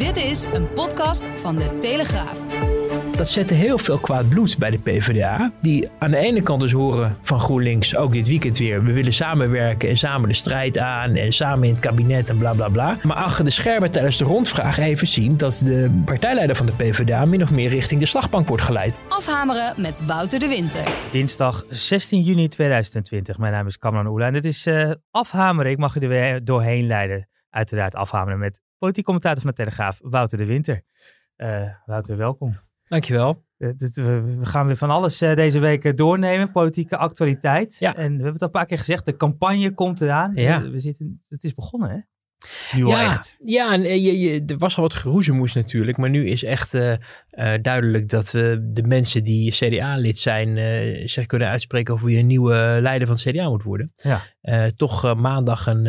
Dit is een podcast van de Telegraaf. Dat zette heel veel kwaad bloed bij de PvdA. Die aan de ene kant dus horen van GroenLinks, ook dit weekend weer. We willen samenwerken en samen de strijd aan. En samen in het kabinet en bla bla bla. Maar achter de schermen tijdens de rondvraag even zien dat de partijleider van de PvdA min of meer richting de slagbank wordt geleid. Afhameren met Wouter de Winter. Dinsdag 16 juni 2020. Mijn naam is Kamran Oela en dit is uh, Afhameren. Ik mag u er weer doorheen leiden. Uiteraard afhameren met politiek commentator van de Telegraaf, Wouter de Winter. Uh, Wouter, welkom. Dankjewel. Dit, we, gaan weer van alles uh, deze week doornemen, politieke actualiteit. Ja. En we hebben het al een paar keer gezegd, de campagne komt eraan. Ja. We, zitten, het is begonnen, hè? Nu ja, echt. Ja, en je, je, er was al wat geroezemoes natuurlijk. Maar nu is echt uh, uh, duidelijk dat we de mensen die CDA-lid zijn... Uh, zich kunnen uitspreken over wie een nieuwe leider van het CDA moet worden. Ja. toch maandag een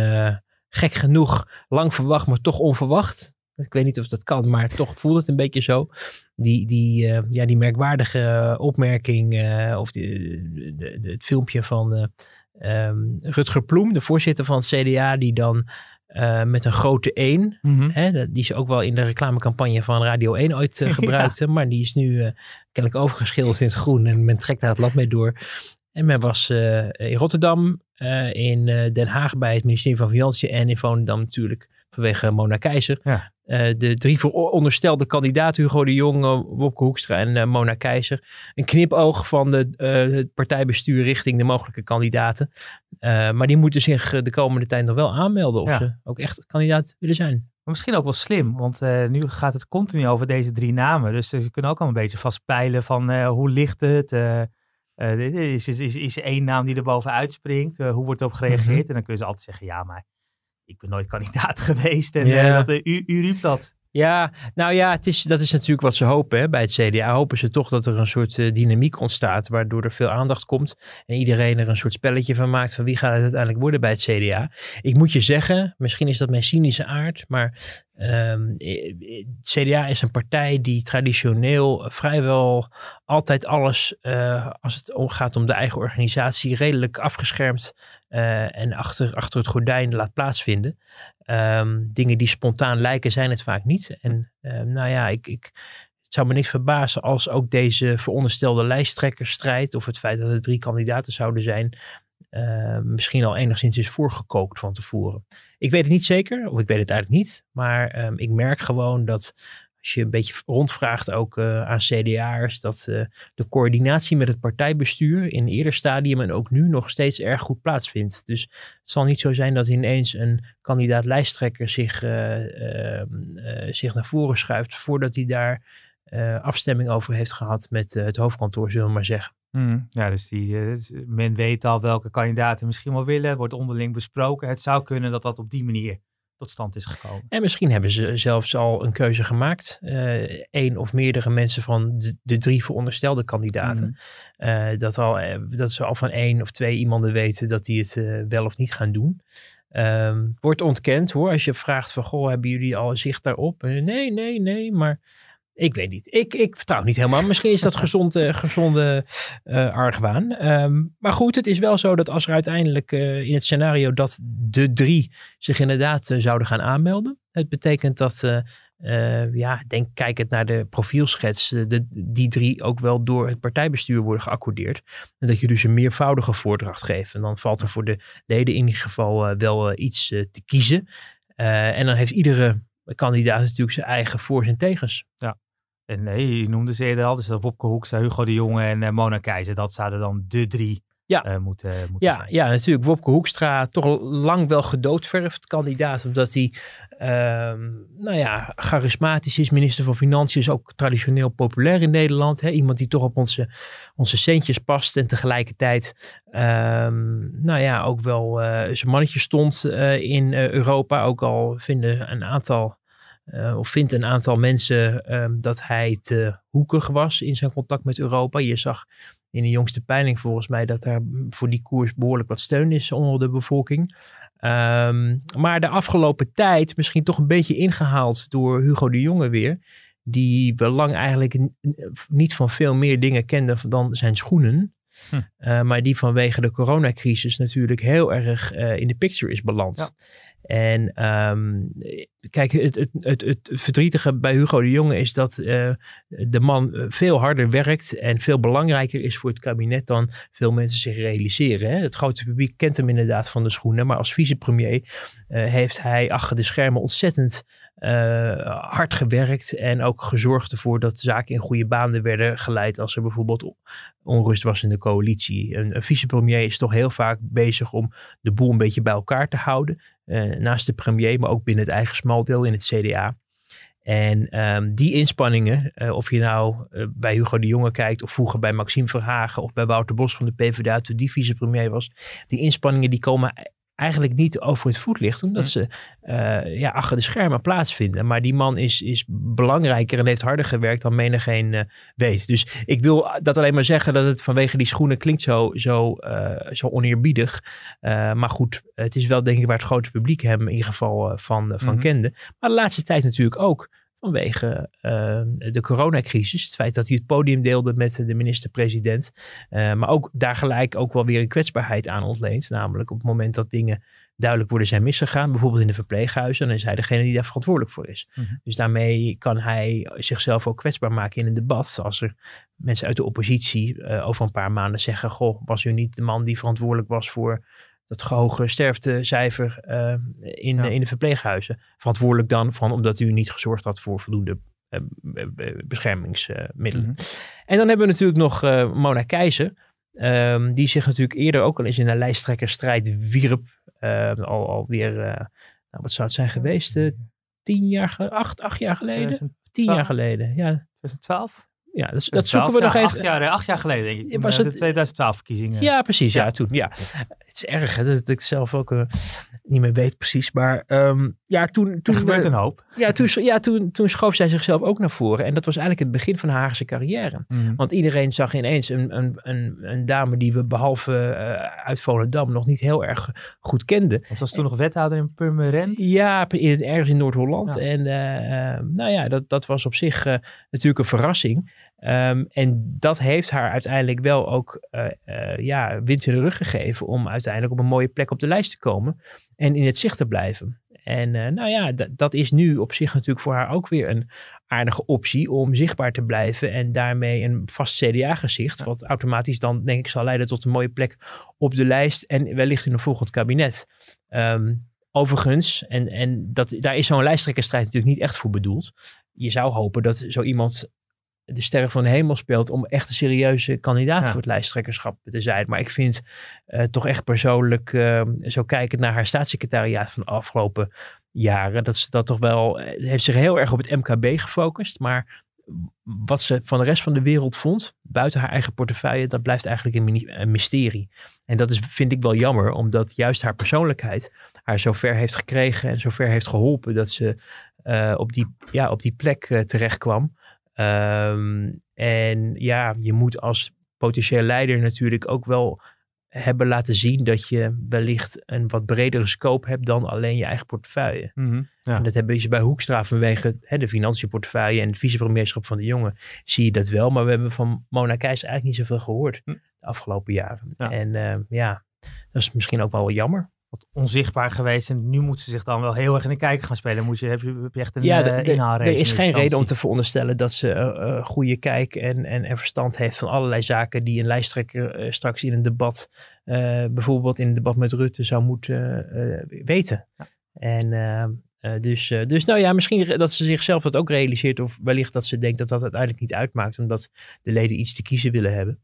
gek genoeg lang verwacht, maar toch onverwacht. Ik weet niet of dat kan, maar toch voelt het een beetje zo. Die, die, uh, ja, die merkwaardige opmerking, uh, of die, de, de, het filmpje van uh, um, Rutger Ploem, de voorzitter van het CDA, die dan met een grote 1, Mhm. hè, die ze ook wel in de reclamecampagne van Radio 1 ooit gebruikte, ja. maar die is nu kennelijk overgeschilderd in het groen en men trekt daar het lat mee door. En men was in Rotterdam, uh, in uh, Den Haag bij het ministerie van Financiën en in Volendam natuurlijk vanwege Mona Keizer. Ja. Uh, de drie onderstelde kandidaten, Hugo de Jong, Wopke Hoekstra en Mona Keizer. Een knipoog van de, het partijbestuur richting de mogelijke kandidaten. maar die moeten zich de komende tijd nog wel aanmelden of ja. ze ook echt kandidaat willen zijn. Maar misschien ook wel slim, want nu gaat het continu over deze drie namen. Dus ze kunnen ook al een beetje vast peilen van hoe ligt het. Uh, is, is, is, is één naam die er bovenuit springt? Uh, hoe wordt erop gereageerd? Mm-hmm. En dan kun je ze altijd zeggen, ja, maar ik ben nooit kandidaat geweest. En uh, dat, u, u riep dat. Ja, nou ja, het is, dat is natuurlijk wat ze hopen hè, bij het CDA. Hopen ze toch dat er een soort uh, dynamiek ontstaat, waardoor er veel aandacht komt. En iedereen er een soort spelletje van maakt van wie gaat het uiteindelijk worden bij het CDA. Ik moet je zeggen, misschien is dat mijn cynische aard, maar um, het CDA is een partij die traditioneel vrijwel altijd alles, als het gaat om de eigen organisatie, redelijk afgeschermd en achter, achter het gordijn laat plaatsvinden. Um, dingen die spontaan lijken, zijn het vaak niet. En uh, nou ja, ik, ik, het zou me niks verbazen als ook deze veronderstelde lijsttrekkersstrijd, of het feit dat er drie kandidaten zouden zijn, uh, misschien al enigszins is voorgekookt van tevoren. Ik weet het niet zeker, of ik weet het eigenlijk niet, maar um, ik merk gewoon dat als je een beetje rondvraagt ook uh, aan CDA'ers, dat uh, de coördinatie met het partijbestuur in eerder stadium en ook nu nog steeds erg goed plaatsvindt. Dus het zal niet zo zijn dat ineens een kandidaat lijsttrekker zich, uh, zich naar voren schuift voordat hij daar afstemming over heeft gehad met het hoofdkantoor, zullen we maar zeggen. Hmm, ja, dus die, men weet al welke kandidaten misschien wel willen, wordt onderling besproken. Het zou kunnen dat dat op die manier tot stand is gekomen. En misschien hebben ze zelfs al een keuze gemaakt. Eén uh, of meerdere mensen van de, de drie veronderstelde kandidaten. Mm. Uh, dat, al, uh, dat ze al van één of twee iemanden weten dat die het eh, wel of niet gaan doen. Um, wordt ontkend hoor. Als je vraagt van, goh, hebben jullie al zicht daarop? nee, nee, nee, maar... Ik weet niet. Ik, ik vertrouw niet helemaal. Misschien is dat gezonde, gezonde uh, argwaan. Um, maar goed, het is wel zo dat als er uiteindelijk uh, in het scenario dat de drie zich inderdaad uh, zouden gaan aanmelden. Het betekent dat, ja, denk, kijk het naar de profielschets, de, die drie ook wel door het partijbestuur worden geaccordeerd. En dat je dus een meervoudige voordracht geeft. En dan valt er voor de leden in ieder geval wel iets te kiezen. en dan heeft iedere kandidaat natuurlijk zijn eigen voor's en tegens. Ja. En nee, je noemde ze eerder al, dus dat Wopke Hoekstra, Hugo de Jonge en uh, Mona Keizer. Dat zouden dan de drie ja. Uh, moet, uh, ja, zijn. Ja, natuurlijk. Wopke Hoekstra, toch lang wel gedoodverfd kandidaat. Omdat hij, uh, nou ja, charismatisch is. Minister van Financiën is ook traditioneel populair in Nederland. Hè? Iemand die toch op onze, onze centjes past. En tegelijkertijd, ehm, nou ja, ook wel zijn mannetje stond in Europa. Ook al vinden een aantal uh, of vindt een aantal mensen um, dat hij te hoekig was in zijn contact met Europa. Je zag in de jongste peiling volgens mij dat er voor die koers behoorlijk wat steun is onder de bevolking. Um, maar de afgelopen tijd misschien toch een beetje ingehaald door Hugo de Jonge weer. Die we lang eigenlijk niet van veel meer dingen kende dan zijn schoenen. Hm. Uh, maar die vanwege de coronacrisis natuurlijk heel erg uh, in de picture is beland. Ja. En um, kijk, het, het, het, het, verdrietige bij Hugo de Jonge is dat uh, de man veel harder werkt en veel belangrijker is voor het kabinet dan veel mensen zich realiseren. Hè? Het grote publiek kent hem inderdaad van de schoenen, maar als vicepremier uh, heeft hij achter de schermen ontzettend hard gewerkt en ook gezorgd ervoor dat zaken in goede banen werden geleid als er bijvoorbeeld onrust was in de coalitie. Een vicepremier is toch heel vaak bezig om de boel een beetje bij elkaar te houden. Uh, naast de premier, maar ook binnen het eigen smaldeel in het CDA. En um, die inspanningen, uh, of je nou uh, bij Hugo de Jonge kijkt, of vroeger bij Maxime Verhagen of bij Wouter Bos van de PvdA toen die vicepremier was, die inspanningen die komen eigenlijk niet over het voetlicht, omdat ze uh, ja, achter de schermen plaatsvinden. Maar die man is, is belangrijker en heeft harder gewerkt dan menigeen uh, weet. Dus ik wil dat alleen maar zeggen dat het vanwege die schoenen klinkt zo, zo, uh, zo oneerbiedig. maar goed, het is wel denk ik waar het grote publiek hem in ieder geval van, van mm -hmm. kende. Maar de laatste tijd natuurlijk ook vanwege uh, de coronacrisis. Het feit dat hij het podium deelde met de minister-president. Uh, maar ook daar gelijk ook wel weer een kwetsbaarheid aan ontleent. Namelijk op het moment dat dingen duidelijk worden zijn misgegaan. Bijvoorbeeld in de verpleeghuizen. Dan is hij degene die daar verantwoordelijk voor is. Mm -hmm. Dus daarmee kan hij zichzelf ook kwetsbaar maken in een debat. Als er mensen uit de oppositie uh, over een paar maanden zeggen. Goh, was u niet de man die verantwoordelijk was voor dat hoge sterftecijfer uh, in, ja. in de verpleeghuizen. Verantwoordelijk dan van omdat u niet gezorgd had voor voldoende uh, beschermingsmiddelen. Mm -hmm. En dan hebben we natuurlijk nog uh, Mona Keizer. Um, die zich natuurlijk eerder ook al eens in een lijsttrekkerstrijd wierp. al, alweer, nou, wat zou het zijn geweest? tien jaar, acht, acht jaar geleden? Tien jaar geleden, ja. 2012? Ja, dat, dat zoeken we nog even. Acht jaar, acht jaar geleden, denk ik. Was het de 2012 verkiezingen. Ja, precies. Ja, ja toen. Ja. Het is erg hè, dat ik zelf ook uh, niet meer weet precies. Maar um, ja, toen... toen er gebeurt een hoop. Ja, toen, ja toen, toen schoof zij zichzelf ook naar voren. En dat was eigenlijk het begin van haar Haagse carrière. Mm. Want iedereen zag ineens een, een, een, een dame die we behalve uh, uit Volendam nog niet heel erg goed kenden. En was toen nog wethouder in Purmerend? Ja, in het, ergens in Noord-Holland. Ja. En uh, nou ja, dat, dat was op zich natuurlijk een verrassing. Um, en dat heeft haar uiteindelijk wel ook uh, uh, ja, wind in de rug gegeven om uiteindelijk op een mooie plek op de lijst te komen en in het zicht te blijven. En uh, nou ja, dat is nu op zich natuurlijk voor haar ook weer een aardige optie om zichtbaar te blijven en daarmee een vast CDA-gezicht, ja. wat automatisch dan denk ik zal leiden tot een mooie plek op de lijst en wellicht in een volgend kabinet. Um, overigens, en, en dat, daar is zo'n lijsttrekkerstrijd natuurlijk niet echt voor bedoeld. Je zou hopen dat zo iemand de sterren van de hemel speelt om echt een serieuze kandidaat ja. voor het lijsttrekkerschap te zijn. Maar ik vind uh, toch echt persoonlijk, uh, zo kijkend naar haar staatssecretariaat van de afgelopen jaren, dat ze dat toch wel, heeft zich heel erg op het MKB gefocust. Maar wat ze van de rest van de wereld vond, buiten haar eigen portefeuille, dat blijft eigenlijk een, mysterie. En dat is, vind ik wel jammer, omdat juist haar persoonlijkheid haar zo ver heeft gekregen en zo ver heeft geholpen dat ze uh, op, die, ja, op die plek terecht kwam. Um, en ja, je moet als potentieel leider natuurlijk ook wel hebben laten zien dat je wellicht een wat bredere scope hebt dan alleen je eigen portefeuille. Mm -hmm, ja. En dat hebben ze bij Hoekstra vanwege hè, de financiënportefeuille en het vicepremierschap van de jongen, zie je dat wel. Maar we hebben van Mona Keijs eigenlijk niet zoveel gehoord hm. de afgelopen jaren. Ja. En uh, ja, dat is misschien ook wel jammer wat onzichtbaar geweest. En nu moet ze zich dan wel heel erg in de kijker gaan spelen. Moet je, heb, je, heb je echt een ja, inhaalrace? Er is geen reden om te veronderstellen dat ze uh, goede kijk en, en, en, verstand heeft van allerlei zaken die een lijsttrekker straks in een debat, bijvoorbeeld in een debat met Rutte, zou moeten weten. Ja. En dus, dus nou ja, misschien dat ze zichzelf dat ook realiseert. Of wellicht dat ze denkt dat dat uiteindelijk niet uitmaakt. Omdat de leden iets te kiezen willen hebben.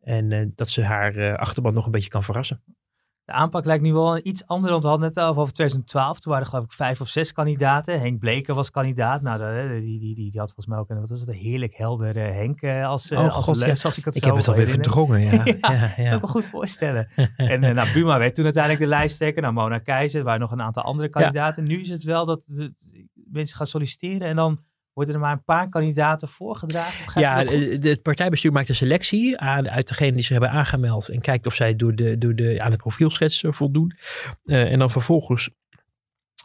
En dat ze haar achterban nog een beetje kan verrassen. De aanpak lijkt nu wel iets anders. Want we hadden al over 2012. Toen waren er geloof ik vijf of zes kandidaten. Henk Bleker was kandidaat. Nou, die, die, die, die had volgens mij ook een, wat was het, een heerlijk helder Henk als, oh, als God, als ik het ik heb het alweer verdrongen, ja. ja, ja, ja. kan me goed voorstellen. en nou, Buma werd toen uiteindelijk de lijsttrekker. Nou, Mona Keizer, er waren nog een aantal andere kandidaten. Nu is het wel dat de, mensen gaan solliciteren en dan worden er maar een paar kandidaten voorgedragen? Ja, het partijbestuur maakt een selectie aan, uit degenen die zich hebben aangemeld. En kijkt of zij door de, door de, aan het profielschets voldoen. Uh, en dan vervolgens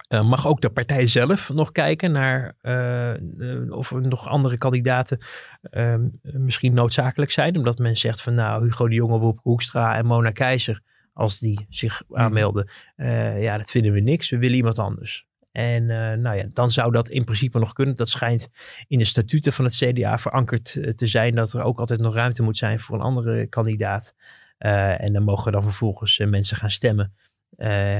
uh, mag ook de partij zelf nog kijken naar uh, of er nog andere kandidaten ehm, misschien noodzakelijk zijn. Omdat men zegt van nou, Hugo de Jonge, Wop Hoekstra en Mona Keizer, als die zich mhm. aanmelden, ja, dat vinden we niks. We willen iemand anders. En uh, nou ja, dan zou dat in principe nog kunnen. Dat schijnt in de statuten van het CDA verankerd eh, te zijn dat er ook altijd nog ruimte moet zijn voor een andere kandidaat. Uh, en dan mogen dan vervolgens mensen gaan stemmen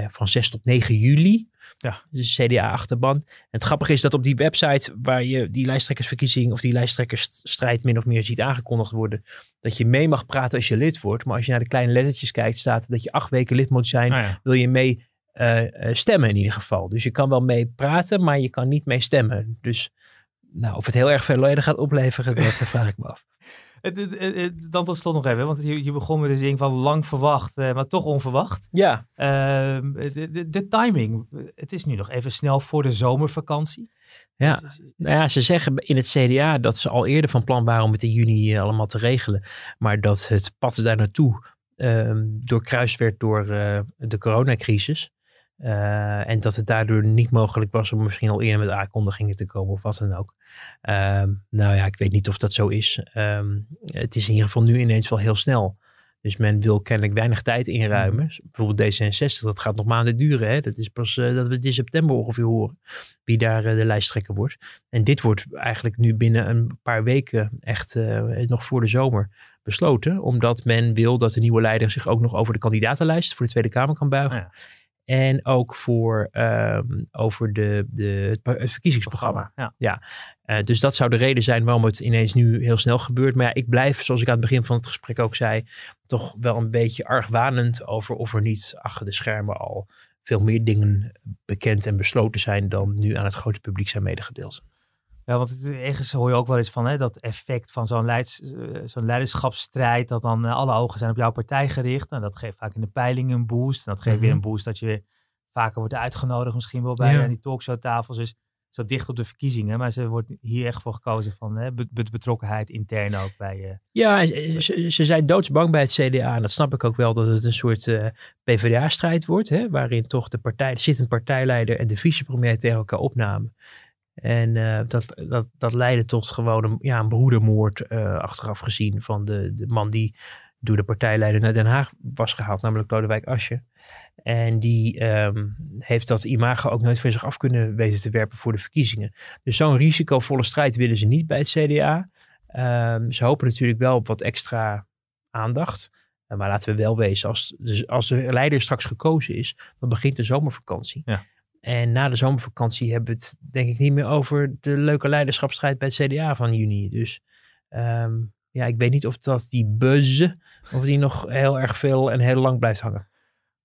van 6 tot 9 juli. Ja. Dus CDA-achterban. En het grappige is dat op die website waar je die lijsttrekkersverkiezing of die lijsttrekkersstrijd min of meer ziet aangekondigd worden, dat je mee mag praten als je lid wordt. Maar als je naar de kleine lettertjes kijkt, staat dat je acht weken lid moet zijn. Ah Wil je mee uh, stemmen in ieder geval. Dus je kan wel mee praten, maar je kan niet mee stemmen. Dus nou, of het heel erg veel leden gaat opleveren, dat vraag ik me af. Dan tot slot nog even, want je, je begon met de zin van lang verwacht, maar toch onverwacht. Ja. Uh, de, de, de, timing, het is nu nog even snel voor de zomervakantie. Ja, dus, nou ja, ze zeggen in het CDA dat ze al eerder van plan waren om het in juni allemaal te regelen. Maar dat het pad daar naartoe uh, doorkruist werd door de coronacrisis. Uh, en dat het daardoor niet mogelijk was om misschien al eerder met aankondigingen te komen of wat dan ook. Uh, nou ja, ik weet niet of dat zo is. Um, het is in ieder geval nu ineens wel heel snel. Dus men wil kennelijk weinig tijd inruimen. Mm. Bijvoorbeeld D66, dat gaat nog maanden duren. Hè? Dat is pas uh, dat we het in september ongeveer horen wie daar uh, de lijsttrekker wordt. En dit wordt eigenlijk nu binnen een paar weken, echt nog voor de zomer, besloten. Omdat men wil dat de nieuwe leider zich ook nog over de kandidatenlijst voor de Tweede Kamer kan buigen. Ja. En ook voor um, over de, de, het verkiezingsprogramma. Ja. ja. Uh, dus dat zou de reden zijn waarom het ineens nu heel snel gebeurt. Maar ja, ik blijf, zoals ik aan het begin van het gesprek ook zei, toch wel een beetje argwanend over of er niet achter de schermen al veel meer dingen bekend en besloten zijn dan nu aan het grote publiek zijn medegedeeld. Ja, want ergens hoor je ook wel eens van hè, dat effect van zo'n leids, zo'n leiderschapsstrijd, dat dan uh, alle ogen zijn op jouw partij gericht. En dat geeft vaak in de peilingen een boost. En dat geeft weer mhm. een boost dat je weer vaker wordt uitgenodigd, misschien wel bij ja. die talkshowtafels. Dus zo dicht op de verkiezingen. Maar ze wordt hier echt voor gekozen van hè, betrokkenheid intern ook bij. Uh, ja, ze, ze, zijn doodsbang bij het CDA. En dat snap ik ook wel dat het een soort PvdA-strijd wordt. Hè, waarin toch de partij, de zittend partijleider en de vicepremier tegen elkaar opnamen. En uh, dat, dat, dat leidde tot gewoon een, ja, een broedermoord uh, achteraf gezien van de, de man die door de partijleider naar Den Haag was gehaald, namelijk Lodewijk Asje. En die um, heeft dat imago ook nooit van zich af kunnen weten te werpen voor de verkiezingen. Dus zo'n risicovolle strijd willen ze niet bij het CDA. Um, ze hopen natuurlijk wel op wat extra aandacht. Maar laten we wel wezen, als, dus als de leider straks gekozen is, dan begint de zomervakantie. Ja. En na de zomervakantie hebben we het denk ik niet meer over de leuke leiderschapsstrijd bij het CDA van juni. Dus um, ja, ik weet niet of dat die buzz, of die nog heel erg veel en heel lang blijft hangen.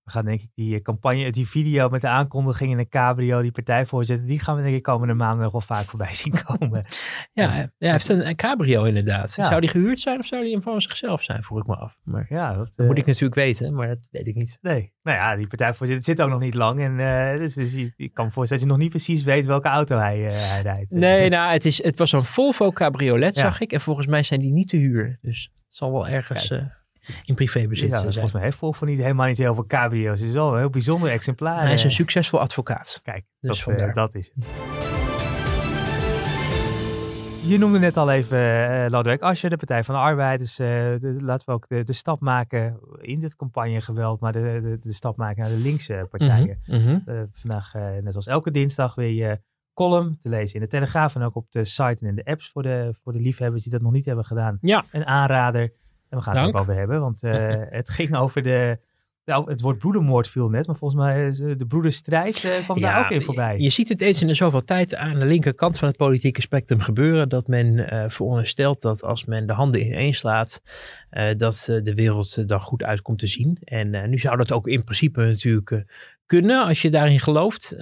We gaan denk ik die eh, campagne, die video met de aankondiging in een cabrio, die partijvoorzitter, die gaan we denk ik komende maanden nog wel vaak voorbij zien komen. ja, ja, hij heeft een, een cabrio inderdaad. Zou die gehuurd zijn of zou die van zichzelf zijn, vroeg ik me af. Maar ja, dat, moet ik eh, natuurlijk weten, maar dat weet ik niet. Nee, nou ja, die partijvoorzitter zit ook nog niet lang. En uh, dus, dus je, kan me voorstellen dat je nog niet precies weet welke auto hij, hij rijdt. Nee, nou, het, is, het was een Volvo cabriolet, zag ik. En volgens mij zijn die niet te huur. Dus het zal wel ergens in privébezit ja, Volgens mij heeft Volvo niet helemaal niet heel veel cabrio's. Het is wel een heel bijzonder exemplaar. Hij is een succesvol advocaat. Kijk, dus dat, uh, dat is het. Je noemde net al even uh, Lodewijk Asscher, de Partij van de Arbeid. Dus uh, de, laten we ook de, de, stap maken in dit campagnegeweld, maar de, de, de, stap maken naar de linkse partijen. Mm -hmm. uh, vandaag, net als elke dinsdag, weer je column te lezen in de Telegraaf en ook op de site en in de apps voor de, voor de liefhebbers die dat nog niet hebben gedaan. Ja. Een aanrader. En we gaan het ook over hebben, want uh, het ging over de, Nou, het woord broedermoord viel net, maar volgens mij is de broederstrijd uh, kwam daar ook in voorbij. Je ziet het eens in de zoveel tijd aan de linkerkant van het politieke spectrum gebeuren. Dat men uh, veronderstelt dat als men de handen ineen slaat, uh, dat de wereld dan goed uit komt te zien. En nu zou dat ook in principe natuurlijk kunnen als je daarin gelooft.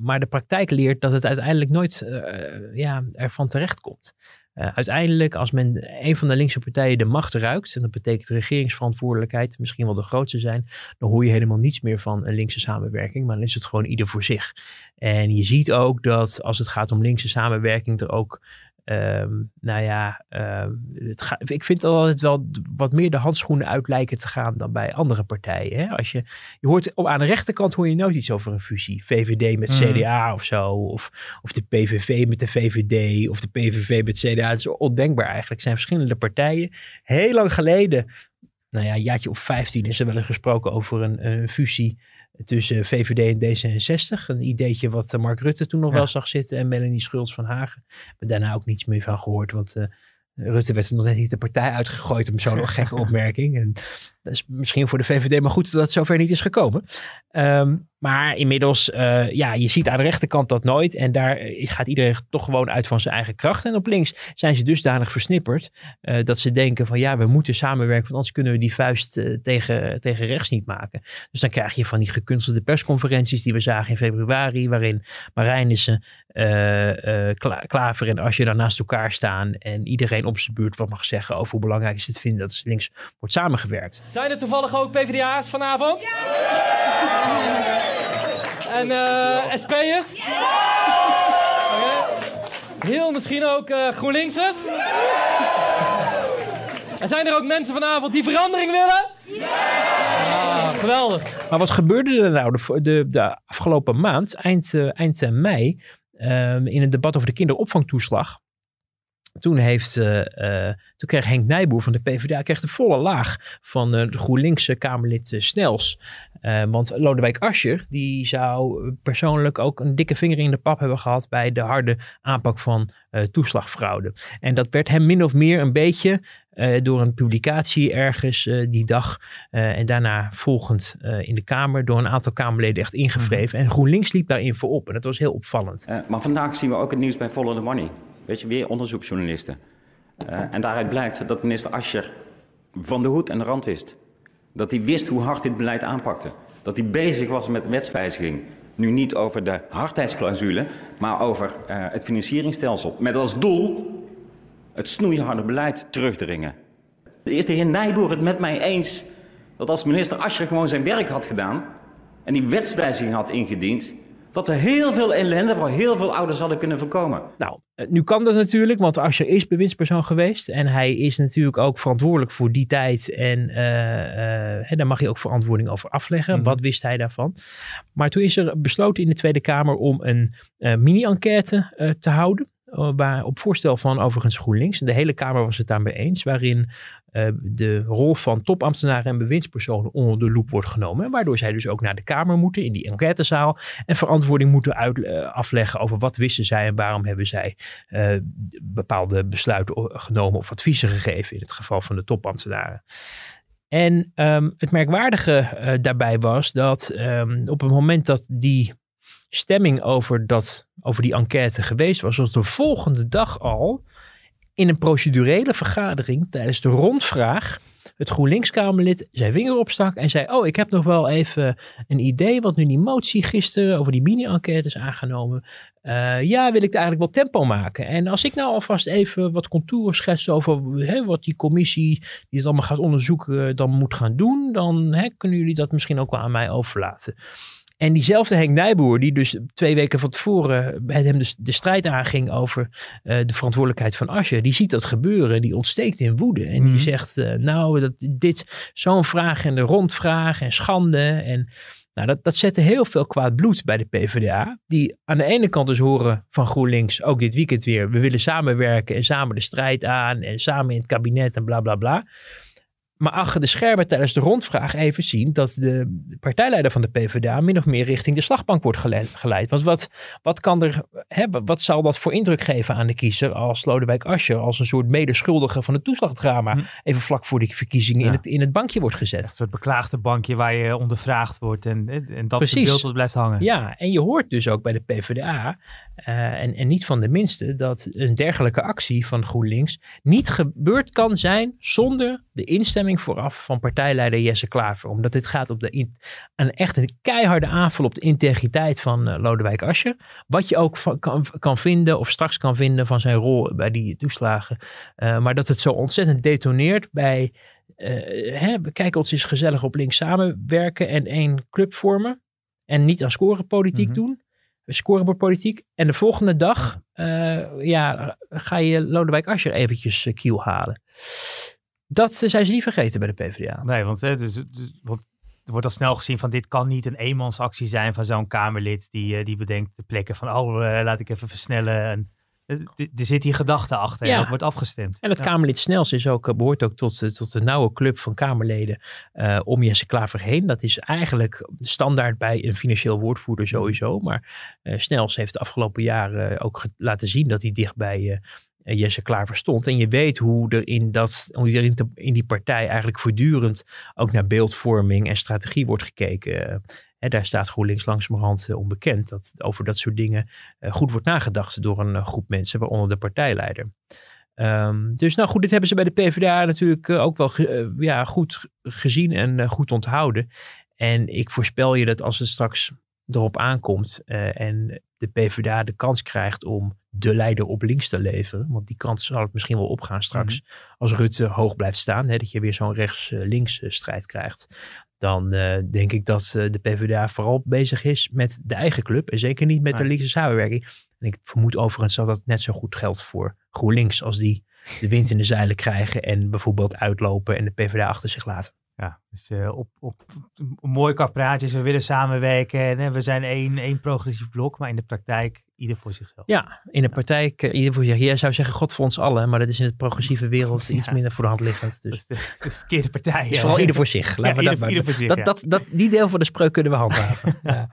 maar de praktijk leert dat het uiteindelijk nooit ja, ervan terecht komt. Uh, uiteindelijk, als men een van de linkse partijen de macht ruikt, en dat betekent regeringsverantwoordelijkheid misschien wel de grootste zijn, dan hoor je helemaal niets meer van een linkse samenwerking, maar dan is het gewoon ieder voor zich. En je ziet ook dat als het gaat om linkse samenwerking, er ook Um, nou ja, het ik vind altijd wel wat meer de handschoenen uit lijken te gaan dan bij andere partijen. Hè? Als je, je hoort op, aan de rechterkant hoor je nooit iets over een fusie. VVD met mm. CDA of zo. Of, of de PVV met de VVD. Of de PVV met CDA. Het is ondenkbaar eigenlijk. Het zijn verschillende partijen. Heel lang geleden, nou ja, een jaartje of 15 is er wel eens gesproken over een, een fusie tussen VVD en D66. Een ideetje wat eh, Mark Rutte toen nog wel zag zitten en Melanie Schultz van Hagen. Maar daarna ook niets meer van gehoord, want uh, Rutte werd nog net niet de partij uitgegooid om zo'n gekke opmerking. En dat is misschien voor de VVD maar goed dat het zover niet is gekomen. Um, maar inmiddels, uh, ja, je ziet aan de rechterkant dat nooit. En daar eh, gaat iedereen toch gewoon uit van zijn eigen kracht. En op links zijn ze dusdanig versnipperd uh, dat ze denken van ja, we moeten samenwerken. Want anders kunnen we die vuist tegen, tegen rechts niet maken. Dus dan krijg je van die gekunstelde persconferenties die we zagen in februari. Waarin Marijnissen, Kla Klaver en Asje dan naast elkaar staan. En iedereen op zijn buurt wat mag zeggen over hoe belangrijk ze het vinden dat er links wordt samengewerkt. Zijn er toevallig ook PvdA's vanavond? Ja! En uh, SP'ers? Okay. Heel misschien ook uh, GroenLinksers? En zijn er ook mensen vanavond die verandering willen? Ja! Ah, geweldig. Maar wat gebeurde er nou de, de, de afgelopen maand, eind, uh, eind mei, um, in een debat over de kinderopvangtoeslag? Toen, heeft, uh, uh, toen kreeg Henk Nijboer van de PvdA kreeg de volle laag van uh, de GroenLinkse Kamerlid Snels. want Lodewijk Asscher die zou persoonlijk ook een dikke vinger in de pap hebben gehad bij de harde aanpak van toeslagfraude. En dat werd hem min of meer een beetje door een publicatie ergens die dag en daarna volgend in de Kamer door een aantal Kamerleden echt ingevreven. Mhm. En GroenLinks liep daarin voorop en dat was heel opvallend. maar vandaag zien we ook het nieuws bij Follow the Money. Weet je, weer onderzoeksjournalisten. Uh, en daaruit blijkt dat minister Ascher van de hoed en de rand wist. Dat hij wist hoe hard dit beleid aanpakte. Dat hij bezig was met wetswijziging. Nu niet over de hardheidsclausule, maar over uh, het financieringsstelsel. Met als doel het snoeiharde beleid terugdringen. De eerste heer Nijboer het met mij eens dat als minister Ascher gewoon zijn werk had gedaan en die wetswijziging had ingediend, dat er heel veel ellende voor heel veel ouders hadden kunnen voorkomen. Nou, eh, nu kan dat natuurlijk, want Asscher is bewindspersoon geweest. En hij is natuurlijk ook verantwoordelijk voor die tijd. En uh, uh, daar mag je ook verantwoording over afleggen. Mhm. Wat wist hij daarvan? Maar toen is er besloten in de Tweede Kamer om een mini-enquête te houden. Waar, op voorstel van overigens GroenLinks. En de hele Kamer was het daarmee eens. Waarin uh, de rol van topambtenaren en bewindspersonen onder de loep wordt genomen. Waardoor zij dus ook naar de Kamer moeten, in die enquêtezaal. En verantwoording moeten uh, afleggen over wat wisten zij en waarom hebben zij uh, bepaalde besluiten genomen of adviezen gegeven. In het geval van de topambtenaren. En um, het merkwaardige daarbij was dat um, op het moment dat die stemming over, dat, over die enquête geweest was, was de volgende dag al in een procedurele vergadering tijdens de rondvraag het GroenLinks-Kamerlid zijn vinger opstak en zei: Oh, ik heb nog wel even een idee, want nu die motie gisteren over die mini-enquête is aangenomen. Uh, ja, wil ik eigenlijk wel tempo maken. En als ik nou alvast even wat contouren schets over wat die commissie die het allemaal gaat onderzoeken dan moet gaan doen, dan kunnen jullie dat misschien ook wel aan mij overlaten. En diezelfde Henk Nijboer, die dus twee weken van tevoren met hem de, de strijd aanging over uh, de verantwoordelijkheid van Asje, die ziet dat gebeuren, die ontsteekt in woede. En die mhm. zegt, uh, nou, dat, dit zo'n vraag en de rondvraag en schande. En nou, dat, dat zette heel veel kwaad bloed bij de PvdA. Die aan de ene kant dus horen van GroenLinks, ook dit weekend weer, we willen samenwerken en samen de strijd aan en samen in het kabinet en bla bla bla. Maar achter de schermen tijdens de rondvraag even zien dat de partijleider van de PvdA min of meer richting de slagbank wordt geleid. Want wat, wat, kan er, hè, wat zal dat voor indruk geven aan de kiezer als Lodewijk Asscher als een soort medeschuldige van het toeslagdrama hm. even vlak voor die verkiezingen in, het, in het bankje wordt gezet? Een soort beklaagde bankje waar je ondervraagd wordt en, en dat Precies. beeld dat blijft hangen. Ja, en je hoort dus ook bij de PvdA uh, en, en niet van de minste dat een dergelijke actie van GroenLinks niet gebeurd kan zijn zonder de instemming vooraf van partijleider Jesse Klaver. Omdat dit gaat op de een echt een keiharde aanval op de integriteit van uh, Lodewijk Asscher. Wat je ook van, kan, kan vinden of straks kan vinden van zijn rol bij die toeslagen. Uh, maar dat het zo ontzettend detoneert bij hè, we kijken ons eens gezellig op links samenwerken en één club vormen. En niet aan scorepolitiek mm doen scorebordpolitiek. En de volgende dag uh, ja, ga je Lodewijk Asscher eventjes uh, kiel halen. Dat zijn ze niet vergeten bij de PvdA. Nee, want, hè, dus, dus, want er wordt al snel gezien van dit kan niet een eenmansactie zijn van zo'n Kamerlid die, uh, die bedenkt de plekken van oh, laat ik even versnellen. En, er zit die gedachte achter en dat wordt afgestemd. En het ja. Kamerlid Snels is ook, behoort ook tot, tot de nauwe club van Kamerleden uh, om Jesse Klaver heen. Dat is eigenlijk standaard bij een financieel woordvoerder sowieso. Maar uh, Snels heeft de afgelopen jaren ook laten zien dat hij dicht bij uh, Jesse Klaver stond. En je weet hoe er in, dat, hoe er in, te, in die partij eigenlijk voortdurend ook naar beeldvorming en strategie wordt gekeken daar staat GroenLinks langzamerhand uh, onbekend. Dat over dat soort dingen uh, goed wordt nagedacht door een uh, groep mensen, waaronder de partijleider. Um, dus nou goed, dit hebben ze bij de PvdA natuurlijk ook wel ja, goed gezien en goed onthouden. En ik voorspel je dat als het straks erop aankomt en de PvdA de kans krijgt om de leider op links te leveren. Want die kans zal het misschien wel opgaan straks. Mhm. Als Rutte hoog blijft staan. Hè, dat je weer zo'n rechts-links strijd krijgt dan uh, denk ik dat uh, de PvdA vooral bezig is met de eigen club. En zeker niet met de linkse samenwerking. En ik vermoed overigens dat dat net zo goed geldt voor GroenLinks. Als die de wind in de zeilen krijgen en bijvoorbeeld uitlopen en de PvdA achter zich laten. Ja, dus uh, op, op, mooi praatjes, we willen samenwerken en hè, we zijn één, één progressief blok, maar in de praktijk ieder voor zichzelf. Ja, in de praktijk uh, ieder voor zich. Jij zou zeggen God voor ons allen, maar dat is in de progressieve wereld iets minder voor de hand liggend. Dus. De, de, verkeerde partij. Is vooral ieder voor zich. Laat ja, ieder, dat, ieder voor zich, dat, dat, dat, die deel van de spreuk kunnen we handhaven. ja.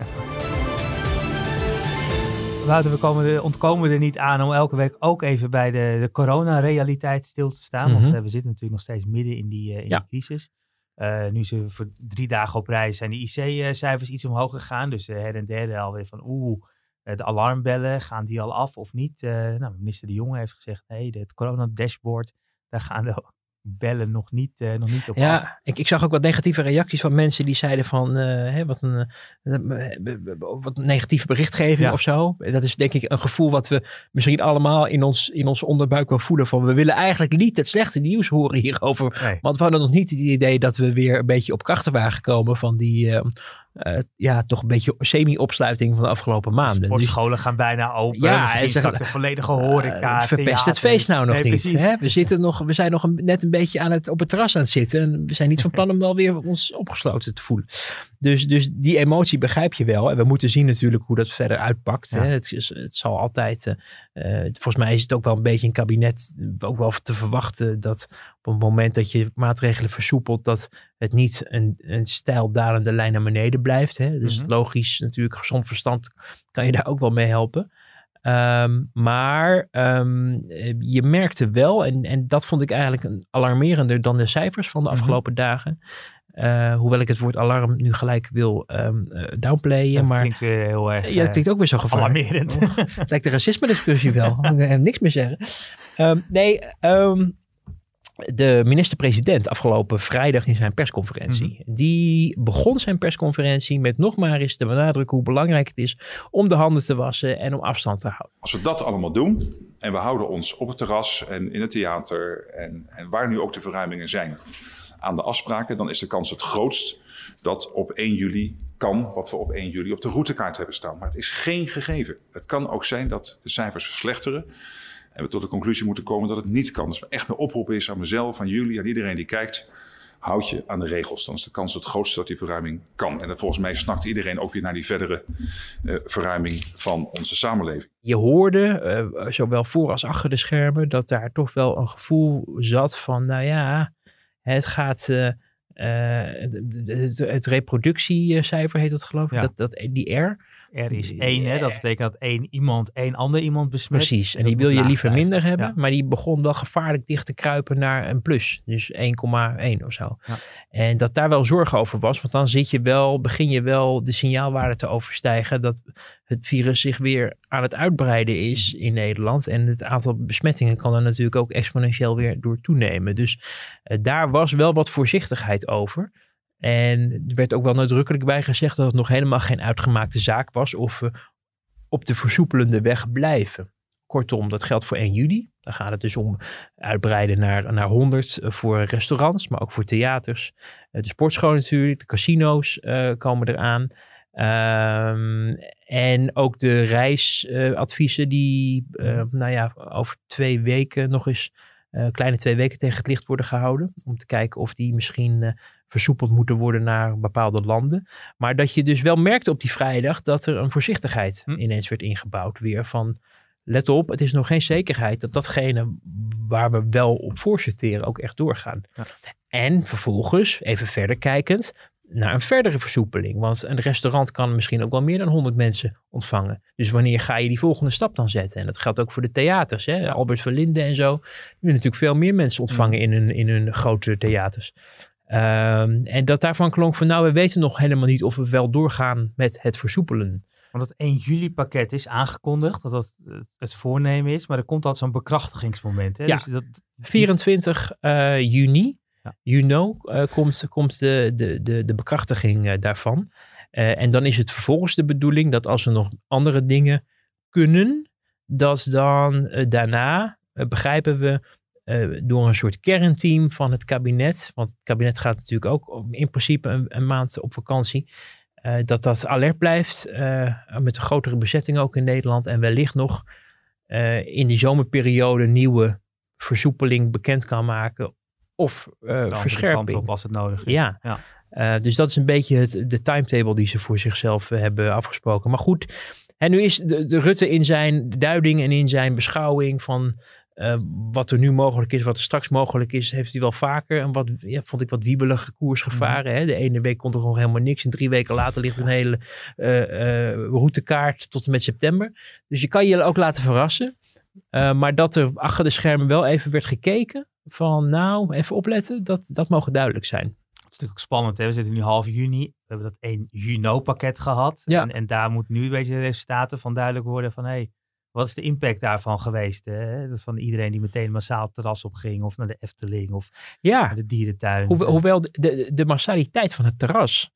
Wouter, we komen ontkomen er niet aan om elke week ook even bij de, de corona-realiteit stil te staan. Mm -hmm. Want uh, we zitten natuurlijk nog steeds midden in die, in die crisis. Uh, nu ze voor drie dagen op reis zijn de IC-cijfers iets omhoog gegaan. Dus her en derde alweer van oeh, de alarmbellen, gaan die al af of niet? nou, minister De Jonge heeft gezegd nee, het corona-dashboard, daar gaan de bellen nog niet, uh, nog niet op ja, af. Ik, ik zag ook wat negatieve reacties van mensen die zeiden van uh, hè, wat, een, uh, wat negatieve berichtgeving ja. of zo. Dat is denk ik een gevoel wat we misschien allemaal in ons, in ons onderbuik wel voelen van we willen eigenlijk niet het slechte nieuws horen hierover. Nee. Want we hadden nog niet het idee dat we weer een beetje op krachten waren gekomen van die uh, ja, toch een beetje semi-opsluiting van de afgelopen maanden. Sportscholen dus, gaan bijna open. Ja, Misschien straks de volledige horeca. Uh, verpest het feest nou nog nee, niet. Hè? We, zitten nog, we zijn nog een, net een beetje aan het, op het terras aan het zitten. En we zijn niet van plan om wel weer ons opgesloten te voelen. Dus, dus die emotie begrijp je wel. En we moeten zien natuurlijk hoe dat verder uitpakt. Ja. Hè? Het, is, het zal altijd, uh, volgens mij is het ook wel een beetje een kabinet, ook wel te verwachten dat op het moment dat je maatregelen versoepelt, dat het niet een, een stijl dalende lijn naar beneden blijft. Hè? Dus mm-hmm. logisch, natuurlijk, gezond verstand kan je daar ook wel mee helpen. Um, maar um, je merkte wel, en, en dat vond ik eigenlijk een alarmerender dan de cijfers van de afgelopen mm-hmm. dagen. Uh, hoewel ik het woord alarm nu gelijk wil um, uh, downplayen. Dat maar, klinkt weer heel erg. Ja, dat klinkt ook weer zo gevaarlijk. Alarmerend. het lijkt de racisme-discussie wel. ik heb niks meer zeggen. Um, nee, um, de minister-president afgelopen vrijdag in zijn persconferentie. Mm-hmm. Die begon zijn persconferentie met nog maar eens te benadrukken hoe belangrijk het is om de handen te wassen en om afstand te houden. Als we dat allemaal doen en we houden ons op het terras en in het theater en, en waar nu ook de verruimingen zijn aan de afspraken, dan is de kans het grootst dat op 1 juli kan wat we op 1 juli op de routekaart hebben staan. Maar het is geen gegeven. Het kan ook zijn dat de cijfers verslechteren. En we tot de conclusie moeten komen dat het niet kan. Dus echt mijn oproep is aan mezelf, aan jullie, aan iedereen die kijkt. Houd je aan de regels. Dan is de kans het grootste dat die verruiming kan. En volgens mij snakt iedereen ook weer naar die verdere uh, verruiming van onze samenleving. Je hoorde, uh, zowel voor als achter de schermen, dat daar toch wel een gevoel zat van, nou ja, Het gaat, eh, eh, het, het reproductiecijfer heet dat geloof ik, Ja. dat, dat, die R. Er is één, hè? dat betekent dat één iemand één ander iemand besmet. Precies, en die wil je liever minder hebben, Ja. maar die begon wel gevaarlijk dicht te kruipen naar een plus. Dus 1,1 of zo. Ja. En dat daar wel zorgen over was, want dan zit je wel, begin je wel de signaalwaarde te overstijgen dat het virus zich weer aan het uitbreiden is in Nederland. En het aantal besmettingen kan er natuurlijk ook exponentieel weer door toenemen. Dus eh, daar was wel wat voorzichtigheid over. En er werd ook wel nadrukkelijk bij gezegd dat het nog helemaal geen uitgemaakte zaak was of we op de versoepelende weg blijven. Kortom, dat geldt voor 1 juli. Dan gaat het dus om uitbreiden naar, naar 100 voor restaurants, maar ook voor theaters. Eh, De sportschool natuurlijk, de casino's eh, komen eraan. Ehm, en ook de reisadviezen die, eh, nou ja, over twee weken nog eens, eh, kleine twee weken tegen het licht worden gehouden. Om te kijken of die misschien eh, versoepeld moeten worden naar bepaalde landen. Maar dat je dus wel merkte op die vrijdag dat er een voorzichtigheid Hm. ineens werd ingebouwd. Weer van, let op, het is nog geen zekerheid dat datgene waar we wel op voorsorteren ook echt doorgaan. Ja. En vervolgens, even verder kijkend, naar een verdere versoepeling. Want een restaurant kan misschien ook wel meer dan 100 mensen ontvangen. Dus wanneer ga je die volgende stap dan zetten? En dat geldt ook voor de theaters. Hè? Albert Verlinde en zo. Die willen natuurlijk veel meer mensen ontvangen in, hun, in hun grote theaters. Ehm, en dat daarvan klonk van nou, we weten nog helemaal niet of we wel doorgaan met het versoepelen. Want het 1 juli pakket is aangekondigd, dat dat het voornemen is. Maar er komt altijd zo'n bekrachtigingsmoment. Hè? Ja. Dus dat, 24 eh, juni, Ja. juni eh, komt, komt de, de, de, de bekrachtiging eh, daarvan. En dan is het vervolgens de bedoeling dat als er nog andere dingen kunnen, dat dan daarna, begrijpen we, eh, door een soort kernteam van het kabinet, want het kabinet gaat natuurlijk ook in principe een, een maand op vakantie, eh, dat dat alert blijft eh, met een grotere bezetting ook in Nederland en wellicht nog in die zomerperiode nieuwe versoepeling bekend kan maken of verscherping. op als het nodig is. Ja. Ja. Dus dat is een beetje het, de timetable die ze voor zichzelf hebben afgesproken. Maar goed, en nu is de, de Rutte in zijn duiding en in zijn beschouwing van eh, wat er nu mogelijk is, wat er straks mogelijk is, heeft hij wel vaker een wat, ja, vond ik wat wiebelige koers gevaren. hè. De ene week komt er gewoon helemaal niks en drie weken later ligt er een hele eh, eh, routekaart tot en met september. Dus je kan je ook laten verrassen. Maar dat er achter de schermen wel even werd gekeken van nou, even opletten, dat, dat mogen duidelijk zijn. Het is natuurlijk ook spannend. Hè? We zitten nu half juni. We hebben dat 1 juni pakket gehad. Ja. En, en daar moet nu een beetje de resultaten van duidelijk worden van... Hey, wat is de impact daarvan geweest? Hè? Dat van iedereen die meteen massaal het terras op ging. Of naar de Efteling of Ja, naar de dierentuin. Hoewel, hoewel de, de, de massaliteit van het terras.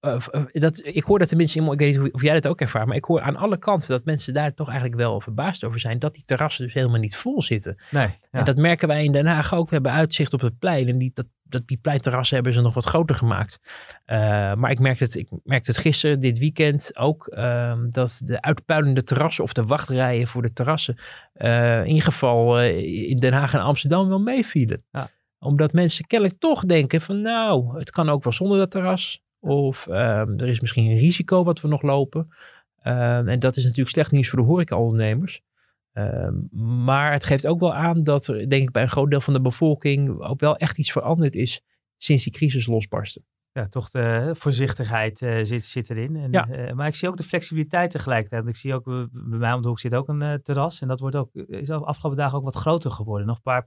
eh, eh, dat, ik hoor dat de mensen, ik weet niet of jij dat ook ervaart, maar ik hoor aan alle kanten dat mensen daar toch eigenlijk wel verbaasd over zijn. Dat die terrassen dus helemaal niet vol zitten. Nee, ja. En dat merken wij in Den Haag ook. We hebben uitzicht op het plein en die, dat, dat, die pleinterrassen hebben ze nog wat groter gemaakt. Eh, maar ik merkte, het, ik merkte het gisteren, dit weekend ook, ehm, dat de uitpuilende terrassen of de wachtrijen voor de terrassen eh, in ieder geval eh, in Den Haag en Amsterdam wel meevielen. Ja. Omdat mensen kennelijk toch denken van nou, het kan ook wel zonder dat terras. Of ehm, er is misschien een risico wat we nog lopen. Ehm, en dat is natuurlijk slecht nieuws voor de horecaondernemers. Ehm, maar het geeft ook wel aan dat er, denk ik, bij een groot deel van de bevolking ook wel echt iets veranderd is sinds die crisis losbarstte. ja, toch de voorzichtigheid eh, zit, zit erin. En, Ja. eh, maar ik zie ook de flexibiliteit tegelijkertijd. Ik zie ook, eh, bij mij om de hoek zit ook een terras. En dat wordt ook, is de afgelopen dagen ook wat groter geworden. Nog een paar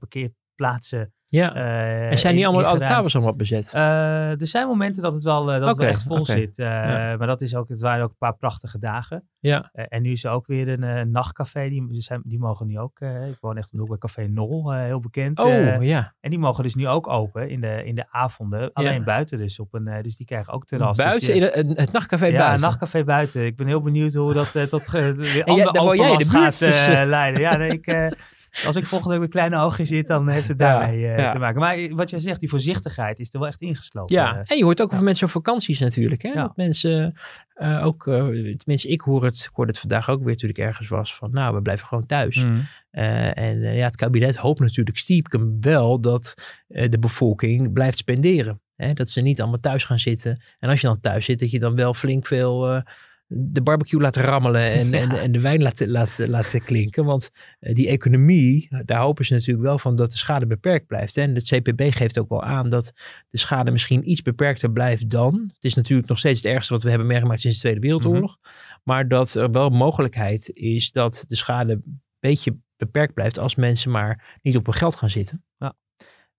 parkeerplaatsen. Ja. eh, en zijn niet in- allemaal alle tafels allemaal bezet? Eh, er zijn momenten dat het wel, eh, dat het wel echt vol zit. Ja. Maar dat is ook, het waren ook een paar prachtige dagen. ja. En nu is er ook weer een nachtcafé. Die, die zijn, die mogen nu ook. ik woon echt de hoek bij Café Nol, heel bekend. Oh, ja. en die mogen dus nu ook open in de, in de avonden. Alleen buiten dus. Op een, dus die krijgen ook terras. Dus Buiten, in het, het nachtcafé ja, buiten. een nachtcafé buiten. Ik ben heel benieuwd hoe dat tot ge- weer jij- de buurt, gaat dus, leiden. Ja, nee, ik, als ik volgende week met kleine ogen zit, dan heeft het daarmee eh, ja. te maken. Maar wat jij zegt, die voorzichtigheid is er wel echt ingeslopen. Ja, Eh, en je hoort ook over mensen op vakanties natuurlijk. Hè? Dat mensen eh, ook, eh, tenminste ik hoor het, ik hoorde het vandaag ook weer toen ik ergens was, van nou, we blijven gewoon thuis. mm. En ja, het kabinet hoopt natuurlijk stiekem wel dat de bevolking blijft spenderen. Hè? Dat ze niet allemaal thuis gaan zitten. En als je dan thuis zit, dat je dan wel flink veel de barbecue laten rammelen en, en, en de wijn laten, laten, laten klinken. Want eh, die economie, daar hopen ze natuurlijk wel van dat de schade beperkt blijft. Hè. En het CPB geeft ook wel aan dat de schade misschien iets beperkter blijft dan. Het is natuurlijk nog steeds het ergste wat we hebben meegemaakt sinds de Tweede Wereldoorlog. Maar dat er wel mogelijkheid is dat de schade een beetje beperkt blijft als mensen maar niet op hun geld gaan zitten. Ja.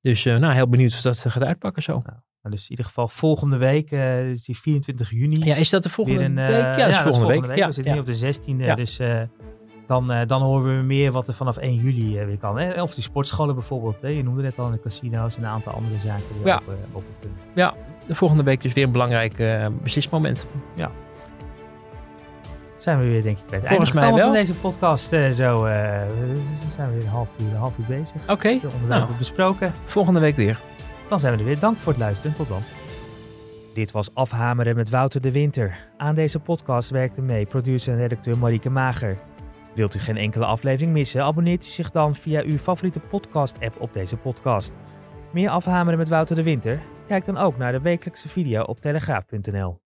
Dus uh, nou, heel benieuwd of dat gaat uitpakken zo. Ja. Dus in ieder geval volgende week, uh, dus die 24 juni. Ja, is dat de volgende een, uh, week? Ja, dat is volgende, volgende week. week. Ja, we zitten ja. nu op de 16e, Ja. dus uh, dan, dan horen we meer wat er vanaf 1 juli weer kan. Hè? Of die sportscholen bijvoorbeeld. Hè? Je noemde net al, de casino's en een aantal andere zaken die Ja. open kunnen. Ja, de volgende week dus weer een belangrijk beslismoment. Zijn we weer denk ik bij het Volgens einde mij wel. van deze podcast. zo zijn we weer een half uur, een half uur bezig. Oké, okay. De onderwerpen nou, besproken. volgende week weer. Dan zijn we er weer. Dank voor het luisteren. Tot dan. Dit was Afhameren met Wouter de Winter. Aan deze podcast werkte mee producer en redacteur Marieke Mager. Wilt u geen enkele aflevering missen? Abonneert u zich dan via uw favoriete podcast-app op deze podcast. Meer Afhameren met Wouter de Winter? Kijk dan ook naar de wekelijkse video op telegraaf.nl.